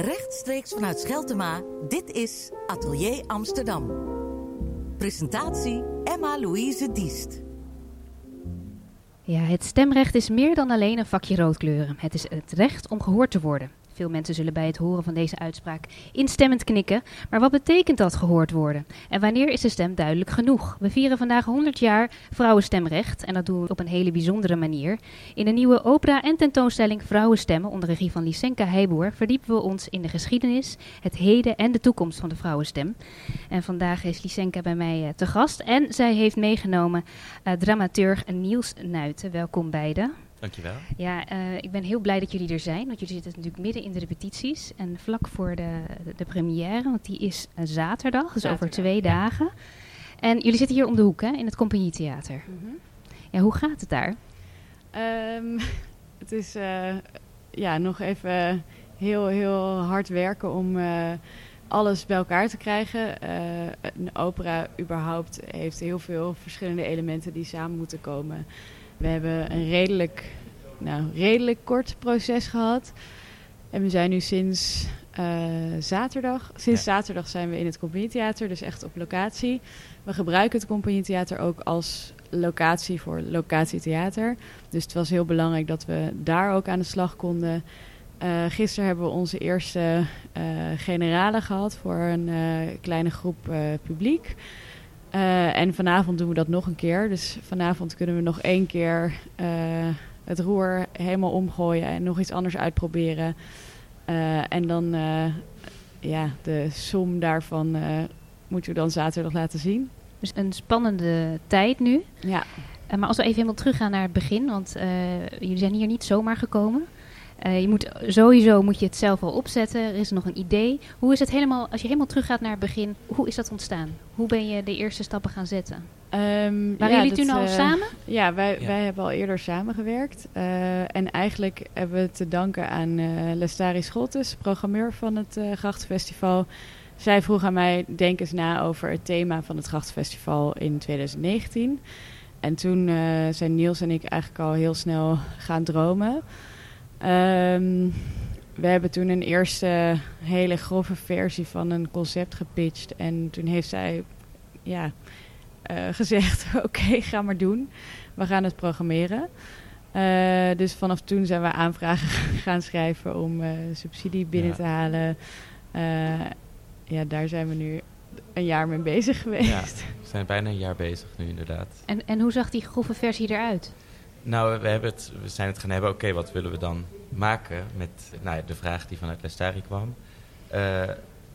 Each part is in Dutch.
Rechtstreeks vanuit Scheltema, dit is Atelier Amsterdam. Presentatie Emma-Louise Diest. Ja, het stemrecht is meer dan alleen een vakje roodkleuren. Het is het recht om gehoord te worden. Veel mensen zullen bij het horen van deze uitspraak instemmend knikken. Maar wat betekent dat gehoord worden? En wanneer is de stem duidelijk genoeg? We vieren vandaag 100 jaar vrouwenstemrecht. En dat doen we op een hele bijzondere manier. In de nieuwe opera en tentoonstelling Vrouwenstemmen onder regie van Lysenka Heiboer verdiepen we ons in de geschiedenis, het heden en de toekomst van de vrouwenstem. En vandaag is Lysenka bij mij uh, te gast. En zij heeft meegenomen uh, dramaturg Niels Nuiten. Welkom beiden. Dankjewel. Ja, uh, ik ben heel blij dat jullie er zijn, want jullie zitten natuurlijk midden in de repetities. En vlak voor de, de, de première, want die is uh, zaterdag, dus over twee dagen. En jullie zitten hier om de hoek, hè, in het Compagnietheater. Mm -hmm. Ja, hoe gaat het daar? Um, het is uh, ja, nog even heel, heel hard werken om alles bij elkaar te krijgen. een opera überhaupt heeft heel veel verschillende elementen die samen moeten komen. We hebben een redelijk, nou, redelijk kort proces gehad. En we zijn nu sinds uh, zaterdag. Sinds ja. zaterdag zijn we in het Compagnietheater, dus echt op locatie. We gebruiken het Compagnietheater ook als locatie voor locatietheater. Dus het was heel belangrijk dat we daar ook aan de slag konden. Uh, gisteren hebben we onze eerste uh, generale gehad voor een kleine groep publiek. Uh, en vanavond doen we dat nog een keer. Dus vanavond kunnen we nog één keer uh, het roer helemaal omgooien en nog iets anders uitproberen. Uh, en dan, ja, de som daarvan moeten we dan zaterdag laten zien. Dus een spannende tijd nu. Ja. maar als we even helemaal teruggaan naar het begin, want jullie zijn hier niet zomaar gekomen. Uh, je moet, sowieso moet je het zelf al opzetten. Er is nog een idee. Hoe is het helemaal, als je helemaal teruggaat naar het begin, hoe is dat ontstaan? Hoe ben je de eerste stappen gaan zetten? Um, Waren ja, jullie toen al uh, samen? Ja, wij, ja. wij hebben al eerder samengewerkt. Uh, en eigenlijk hebben we te danken aan uh, Lestari Scholtes, programmeur van het Grachtenfestival. Zij vroeg aan mij, denk eens na over het thema van het Grachtenfestival in 2019. En toen zijn Niels en ik eigenlijk al heel snel gaan dromen. Um, we hebben toen een eerste hele grove versie van een concept gepitcht. En toen heeft zij ja, uh, gezegd: Oké, okay, ga maar doen. We gaan het programmeren. Uh, dus vanaf toen zijn we aanvragen gaan schrijven om uh, subsidie binnen ja. te halen. ja, daar zijn we nu een jaar mee bezig geweest. Ja, we zijn bijna een jaar bezig nu, inderdaad. En, en hoe zag die grove versie eruit? Nou, we, hebben het, we zijn het gaan hebben, oké, wat willen we dan maken met nou ja, de vraag die vanuit Lestari kwam. Uh,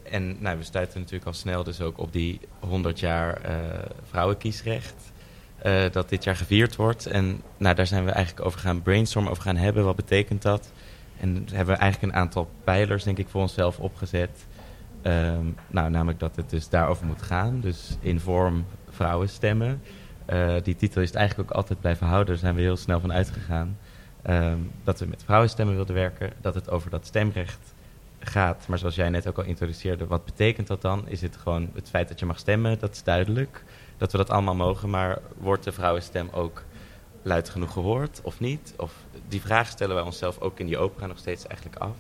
en nou, we stuiten natuurlijk al snel dus ook op die 100 jaar uh, vrouwenkiesrecht. Uh, dat dit jaar gevierd wordt. En nou, daar zijn we eigenlijk over gaan brainstormen, over gaan hebben. Wat betekent dat? En hebben we eigenlijk een aantal pijlers, denk ik, voor onszelf opgezet. Um, nou, namelijk dat het dus daarover moet gaan. Dus in vorm vrouwenstemmen. Uh, die titel is het eigenlijk ook altijd blijven houden. Daar zijn we heel snel van uitgegaan. Um, dat we met vrouwenstemmen wilden werken. Dat het over dat stemrecht gaat. Maar zoals jij net ook al introduceerde, wat betekent dat dan? Is het gewoon het feit dat je mag stemmen? Dat is duidelijk. Dat we dat allemaal mogen. Maar wordt de vrouwenstem ook luid genoeg gehoord of niet? Of die vraag stellen wij onszelf ook in die opera nog steeds eigenlijk af.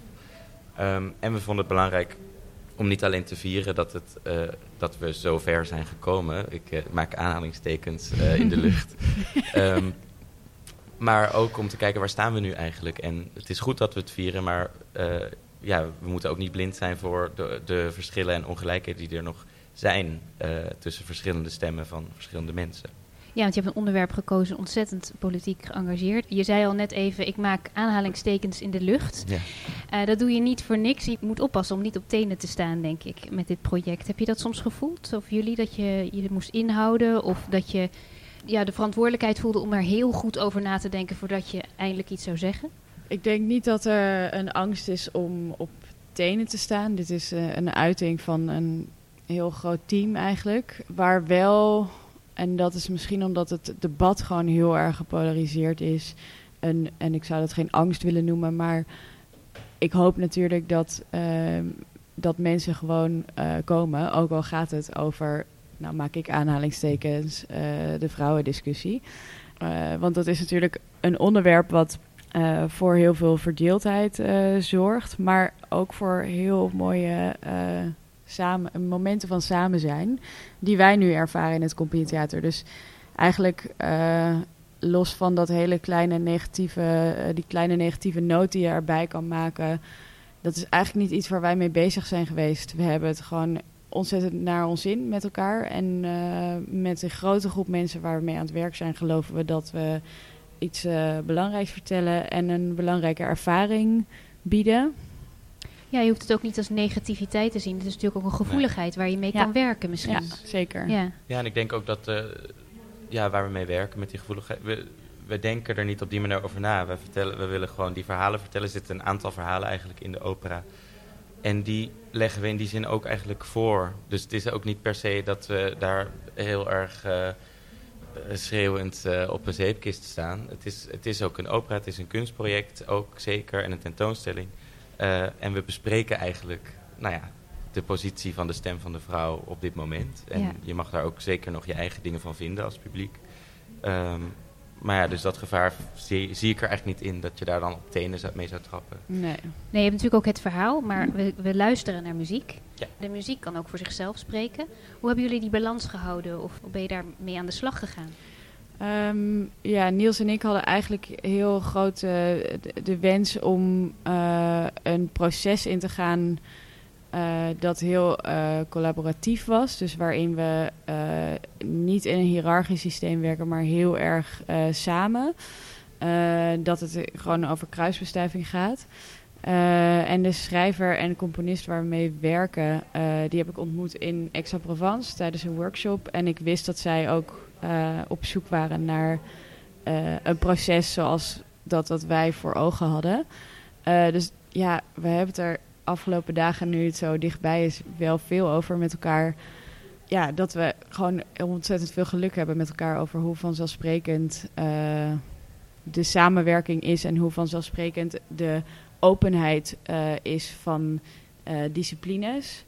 Um, en we vonden het belangrijk om niet alleen te vieren dat, het, uh, dat we zo ver zijn gekomen. Ik uh, maak aanhalingstekens uh, in de lucht. um, maar ook om te kijken waar staan we nu eigenlijk. En het is goed dat we het vieren, maar ja, we moeten ook niet blind zijn voor de, de verschillen en ongelijkheden die er nog zijn tussen verschillende stemmen van verschillende mensen. Ja, want je hebt een onderwerp gekozen, ontzettend politiek geëngageerd. Je zei al net even, ik maak aanhalingstekens in de lucht. Ja. Uh, dat doe je niet voor niks. Je moet oppassen om niet op tenen te staan, denk ik, met dit project. Heb je dat soms gevoeld? Of jullie, dat je je moest inhouden? Of dat je ja, de verantwoordelijkheid voelde om er heel goed over na te denken voordat je eindelijk iets zou zeggen? Ik denk niet dat er een angst is om op tenen te staan. Dit is uh, een uiting van een heel groot team eigenlijk. Waar wel en dat is misschien omdat het debat gewoon heel erg gepolariseerd is. En, en ik zou dat geen angst willen noemen, maar ik hoop natuurlijk dat, uh, dat mensen gewoon uh, komen. Ook al gaat het over, nou maak ik aanhalingstekens, uh, de vrouwendiscussie. want dat is natuurlijk een onderwerp wat eh, voor heel veel verdeeldheid eh, zorgt, maar ook voor heel mooie eh, samen, momenten van samen zijn, die wij nu ervaren in het Compagnietheater. Dus eigenlijk eh, los van dat hele kleine negatieve, eh, die kleine negatieve noot die je erbij kan maken, dat is eigenlijk niet iets waar wij mee bezig zijn geweest. We hebben het gewoon ontzettend naar ons in met elkaar. En eh, met een grote groep mensen waar we mee aan het werk zijn, geloven we dat we iets belangrijks vertellen en een belangrijke ervaring bieden. Ja, je hoeft het ook niet als negativiteit te zien. Het is natuurlijk ook een gevoeligheid waar je mee Ja. kan werken misschien. Ja, zeker. Ja. Ja, en ik denk ook dat, eh, ja, waar we mee werken met die gevoeligheid, we, we denken er niet op die manier over na. We, vertellen, we willen gewoon die verhalen vertellen. Er zitten een aantal verhalen eigenlijk in de opera. En die leggen we in die zin ook eigenlijk voor. Dus het is ook niet per se dat we daar heel erg eh, eh, schreeuwend eh, op een zeepkist staan. Het is, het is ook een opera, het is een kunstproject ook zeker en een tentoonstelling. Eh, en we bespreken eigenlijk, nou ja, de positie van de stem van de vrouw op dit moment. En Ja. je mag daar ook zeker nog je eigen dingen van vinden als publiek. Ehm, maar ja, dus dat gevaar zie, zie ik er eigenlijk niet in dat je daar dan op tenen zou- mee zou trappen. Nee. Nee, je hebt natuurlijk ook het verhaal, maar we, we luisteren naar muziek. Ja. De muziek kan ook voor zichzelf spreken. Hoe hebben jullie die balans gehouden of ben je daar mee aan de slag gegaan? Ehm, ja, Niels en ik hadden eigenlijk heel groot eh, de, wens om eh, een proces in te gaan eh, dat heel collaboratief was. Dus waarin we niet in een hiërarchisch systeem werken, maar heel erg samen. Dat het gewoon over kruisbestuiving gaat. En de schrijver en componist waar we mee werken, die heb ik ontmoet in Aix-en-Provence tijdens een workshop. En ik wist dat zij ook op zoek waren naar eh, een proces zoals dat wat wij voor ogen hadden. Eh, dus ja, we hebben het er afgelopen dagen, nu het zo dichtbij is, wel veel over met elkaar. Ja, dat we gewoon ontzettend veel geluk hebben met elkaar over hoe vanzelfsprekend eh, de samenwerking is en hoe vanzelfsprekend de openheid eh, is van eh, disciplines.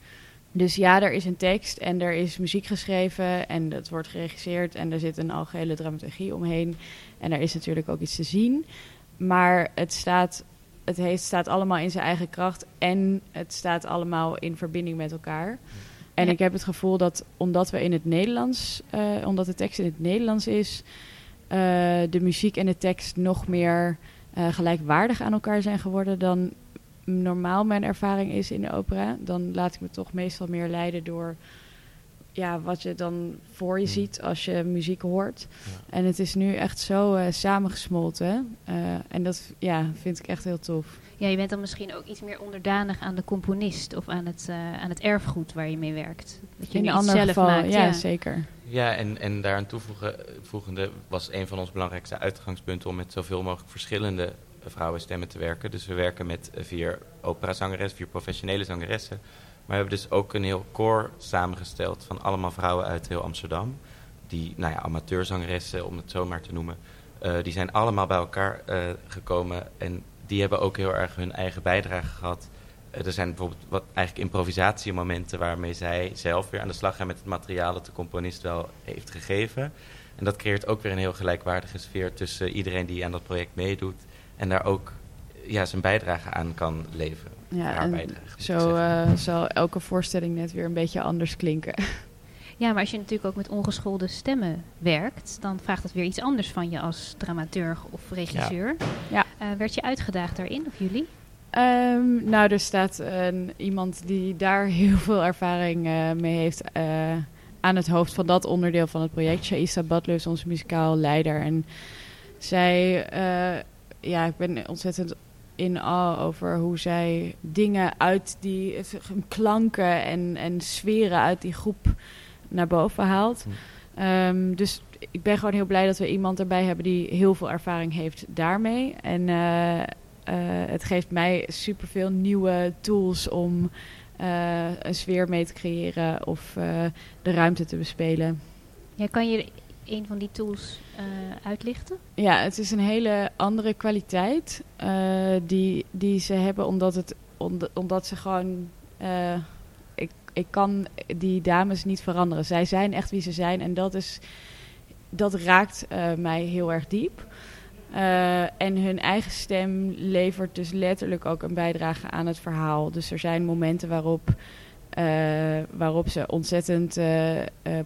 Dus ja, er is een tekst en er is muziek geschreven en dat wordt geregisseerd en er zit een algehele dramaturgie omheen. En er is natuurlijk ook iets te zien. Maar het staat, het heeft, staat allemaal in zijn eigen kracht en het staat allemaal in verbinding met elkaar. En Ja. ik heb het gevoel dat omdat we in het Nederlands, eh, omdat de tekst in het Nederlands is, eh, de muziek en de tekst nog meer eh, gelijkwaardig aan elkaar zijn geworden dan normaal mijn ervaring is in de opera. Dan laat ik me toch meestal meer leiden door ja, wat je dan voor je Mm. ziet als je muziek hoort. Ja. En het is nu echt zo eh, samengesmolten. Eh, en dat ja, vind ik echt heel tof. Ja, je bent dan misschien ook iets meer onderdanig aan de componist of aan het, eh, aan het erfgoed waar je mee werkt. Dat je in een zelf geval, maakt. ja, ja. zeker. Ja, en, en daaraan toevoegen, voegende was een van onze belangrijkste uitgangspunten om met zoveel mogelijk verschillende vrouwenstemmen te werken. Dus we werken met eh, vier operazangeressen, vier professionele zangeressen. Maar we hebben dus ook een heel koor samengesteld van allemaal vrouwen uit heel Amsterdam. Die, nou ja, amateurzangeressen, om het zo maar te noemen. Eh, die zijn allemaal bij elkaar eh, gekomen en die hebben ook heel erg hun eigen bijdrage gehad. Eh, er zijn bijvoorbeeld wat eigenlijk improvisatiemomenten waarmee zij zelf weer aan de slag gaan met het materiaal dat de componist wel heeft gegeven. En dat creëert ook weer een heel gelijkwaardige sfeer tussen iedereen die aan dat project meedoet en daar ook ja, zijn bijdrage aan kan leveren. Ja, Haar en bijdrage, zo eh, zal elke voorstelling net weer een beetje anders klinken. Ja, maar als je natuurlijk ook met ongeschoolde stemmen werkt, dan vraagt dat weer iets anders van je als dramaturg of regisseur. Ja. Eh, werd je uitgedaagd daarin, of jullie? Ehm, nou, er staat een, iemand die daar heel veel ervaring eh, mee heeft eh, aan het hoofd van dat onderdeel van het project. Shaista Butler is onze muzikaal leider. En zij, eh, ja, ik ben ontzettend in awe over hoe zij dingen uit die klanken en, en sferen uit die groep naar boven haalt. Hm. Ehm, dus ik ben gewoon heel blij dat we iemand erbij hebben die heel veel ervaring heeft daarmee. En eh, eh, het geeft mij superveel nieuwe tools om eh, een sfeer mee te creëren of eh, de ruimte te bespelen. Ja, kan je een van die tools eh, uitlichten? Ja, het is een hele andere kwaliteit eh, die, die ze hebben, omdat, het, omdat, ze gewoon. eh, ik, ik kan die dames niet veranderen. Zij zijn echt wie ze zijn en dat, is, dat raakt mij heel erg diep. En hun eigen stem levert dus letterlijk ook een bijdrage aan het verhaal. Dus er zijn momenten waarop, waarop ze ontzettend eh,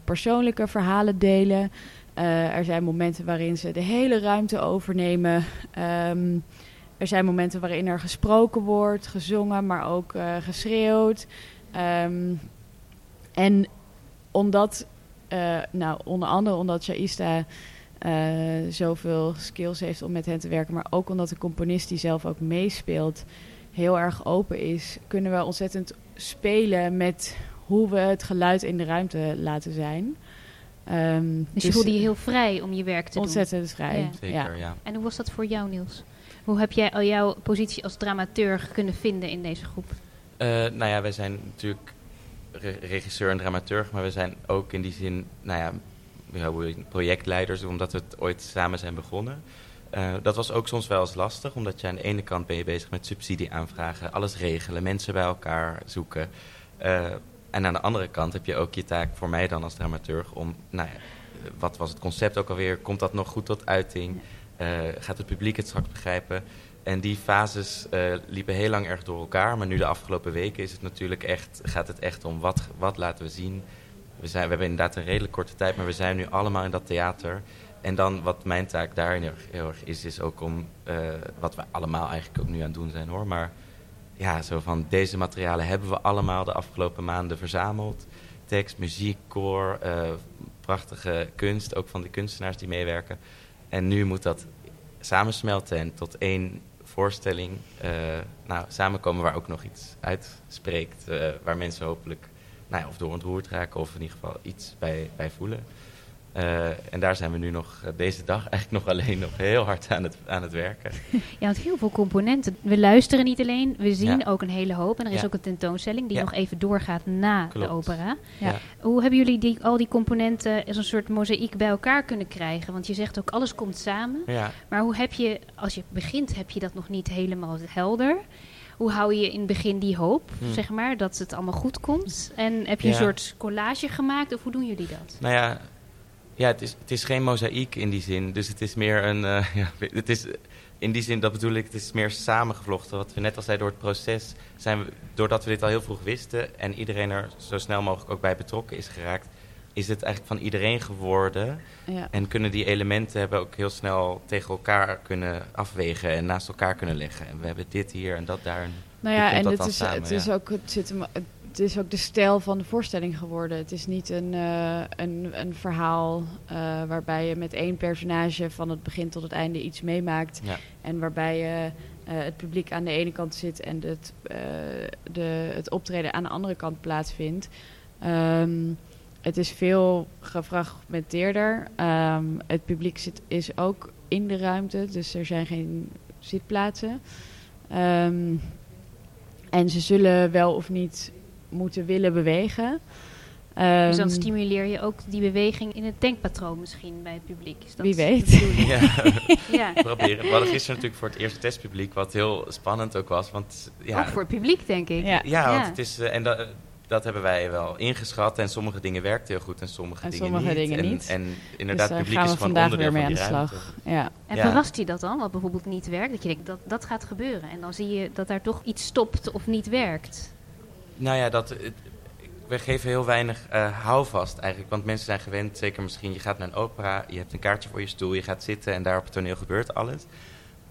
persoonlijke verhalen delen. er zijn momenten waarin ze de hele ruimte overnemen. Ehm, er zijn momenten waarin er gesproken wordt, gezongen, maar ook geschreeuwd. Um, en omdat, nou, onder andere omdat Shaista zoveel skills heeft om met hen te werken. Maar ook omdat de componist die zelf ook meespeelt heel erg open is, kunnen we ontzettend spelen met hoe we het geluid in de ruimte laten zijn. Um, dus, je voelde je heel vrij om je werk te doen? Ontzettend vrij, ja. Zeker, ja. En hoe was dat voor jou, Niels? Hoe heb jij al jouw positie als dramaturg kunnen vinden in deze groep? Uh, nou ja, wij zijn natuurlijk regisseur en dramaturg, maar we zijn ook in die zin, nou ja, projectleiders, omdat we het ooit samen zijn begonnen. Uh, dat was ook soms wel eens lastig, omdat je aan de ene kant ben je bezig met subsidieaanvragen, alles regelen, mensen bij elkaar zoeken. Uh, en aan de andere kant heb je ook je taak voor mij dan als dramaturg om, nou ja, wat was het concept ook alweer? Komt dat nog goed tot uiting? Uh, gaat het publiek het straks begrijpen? En die fases liepen heel lang erg door elkaar, maar nu de afgelopen weken is het natuurlijk echt, gaat het echt om wat, wat laten we zien, we, zijn, we hebben inderdaad een redelijk korte tijd, maar we zijn nu allemaal in dat theater. En dan wat mijn taak daarin heel, erg is, is ook om, uh, wat we allemaal eigenlijk ook nu aan het doen zijn hoor. Maar ja, zo van deze materialen hebben we allemaal de afgelopen maanden verzameld. Tekst, muziek, koor, uh, prachtige kunst, ook van de kunstenaars die meewerken. En nu moet dat samensmelten en tot één voorstelling uh, nou, samenkomen waar ook nog iets uitspreekt. waar mensen hopelijk nou ja, of door ontroerd raken of in ieder geval iets bij, bij voelen. Uh, en daar zijn we nu nog uh, deze dag eigenlijk nog alleen nog heel hard aan het, aan het werken. Ja, want heel veel componenten. We luisteren niet alleen, we zien ja. ook een hele hoop. En er is ja. ook een tentoonstelling die nog even doorgaat na Klopt. de opera. Hoe hebben jullie die, al die componenten als een soort mozaïek bij elkaar kunnen krijgen? Want je zegt ook alles komt samen. Maar hoe heb je, als je begint, heb je dat nog niet helemaal helder? hoe hou je in het begin die hoop, Hmm. zeg maar, dat het allemaal goed komt? En heb je een soort collage gemaakt of hoe doen jullie dat? Nou ja, ja het, is, het is geen mozaïek in die zin. Dus het is meer een. eh, ja, het is, in die zin, dat bedoel ik, het is meer samengevlochten. Wat we net al zeiden, door het proces zijn we, doordat we dit al heel vroeg wisten en iedereen er zo snel mogelijk ook bij betrokken is geraakt, is het eigenlijk van iedereen geworden. Ja. En kunnen die elementen hebben ook heel snel tegen elkaar kunnen afwegen en naast elkaar kunnen leggen. En we hebben dit hier en dat daar. Nou ja, en het is, samen? het, is ook, het, zit hem, het is ook de stijl van de voorstelling geworden. Het is niet een, eh, een, een verhaal eh, waarbij je met één personage van het begin tot het einde iets meemaakt. Ja. En waarbij je eh, het publiek aan de ene kant zit en het, de, het optreden aan de andere kant plaatsvindt. Ehm, het is veel gefragmenteerder. Ehm, het publiek zit, is ook in de ruimte, dus er zijn geen zitplaatsen. Ehm, en ze zullen wel of niet moeten willen bewegen. dus dan Ehm, stimuleer je ook die beweging in het denkpatroon misschien bij het publiek. Is dat Wie weet. Ja, ja, proberen. We hadden gisteren natuurlijk voor het eerste testpubliek, wat heel spannend ook was. Want ja, ook voor het publiek denk ik. Ja. Ja, want Ja. het is, eh, en dat, dat hebben wij wel ingeschat. En sommige dingen werkten heel goed en sommige En dingen sommige niet. dingen en, niet. En dus inderdaad, het publiek gaan we is gewoon vandaag onderdeel weer mee van aan de slag. Ja. En Ja. verrast je dat dan, wat bijvoorbeeld niet werkt? Dat je denkt, dat, dat gaat gebeuren. En dan zie je dat daar toch iets stopt of niet werkt. Nou ja, dat, we geven heel weinig eh, houvast eigenlijk. Want mensen zijn gewend, zeker misschien, je gaat naar een opera, je hebt een kaartje voor je stoel, je gaat zitten en daar op het toneel gebeurt alles.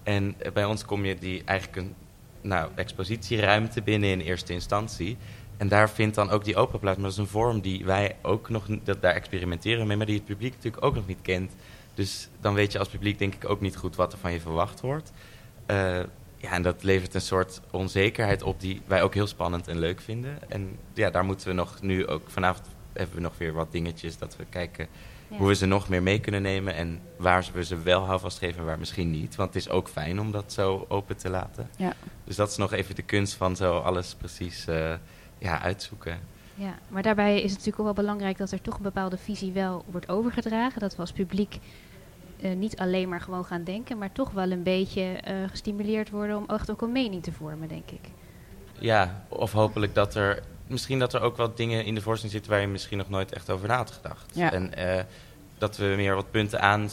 En eh, bij ons kom je die eigenlijk een nou, expositieruimte binnen in eerste instantie. En daar vindt dan ook die opera plaats. Maar dat is een vorm die wij ook nog, dat, daar experimenteren mee, maar die het publiek natuurlijk ook nog niet kent. Dus dan weet je als publiek denk ik ook niet goed wat er van je verwacht wordt. Eh, ja, en dat levert een soort onzekerheid op die wij ook heel spannend en leuk vinden. En ja, daar moeten we nog nu ook vanavond hebben we nog weer wat dingetjes dat we kijken Ja. hoe we ze nog meer mee kunnen nemen en waar we ze wel houvast geven en waar misschien niet. Want het is ook fijn om dat zo open te laten. Ja. Dus dat is nog even de kunst van zo alles precies eh, ja, uitzoeken. Ja, maar daarbij is het natuurlijk ook wel belangrijk dat er toch een bepaalde visie wel wordt overgedragen. Dat we als publiek eh, niet alleen maar gewoon gaan denken, maar toch wel een beetje eh, gestimuleerd worden om echt ook een mening te vormen, denk ik. Ja, of hopelijk dat er misschien dat er ook wat dingen in de voorstelling zitten waar je misschien nog nooit echt over na had gedacht. Ja. En eh, dat we meer wat punten aan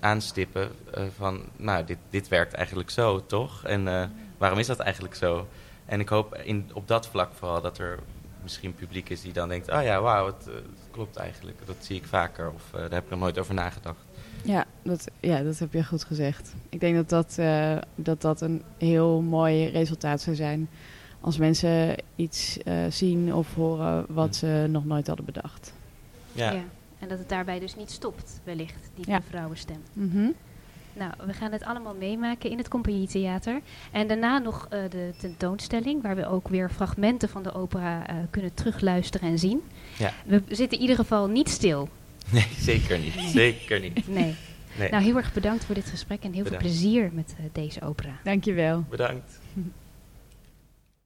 aanstippen van, nou, dit, dit werkt eigenlijk zo, toch? En eh, waarom is dat eigenlijk zo? En ik hoop in, op dat vlak vooral dat er misschien publiek is die dan denkt, oh ja, wauw, het, het klopt eigenlijk. Dat zie ik vaker of eh, daar heb ik nog nooit over nagedacht. Ja dat, ja, dat heb je goed gezegd. Ik denk dat dat, eh, dat, dat een heel mooi resultaat zou zijn. Als mensen iets eh, zien of horen wat ze nog nooit hadden bedacht. Ja, En dat het daarbij dus niet stopt, wellicht, die Ja. vrouwenstem. Mhm. Nou, we gaan het allemaal meemaken in het Compagnietheater. En daarna nog eh, de tentoonstelling, waar we ook weer fragmenten van de opera eh, kunnen terugluisteren en zien. Ja. We zitten in ieder geval niet stil. Nee, zeker niet. Zeker niet. Nee. Nee. Nou, heel erg bedankt voor dit gesprek en heel Bedankt. veel plezier met eh, deze opera. Dankjewel. Bedankt.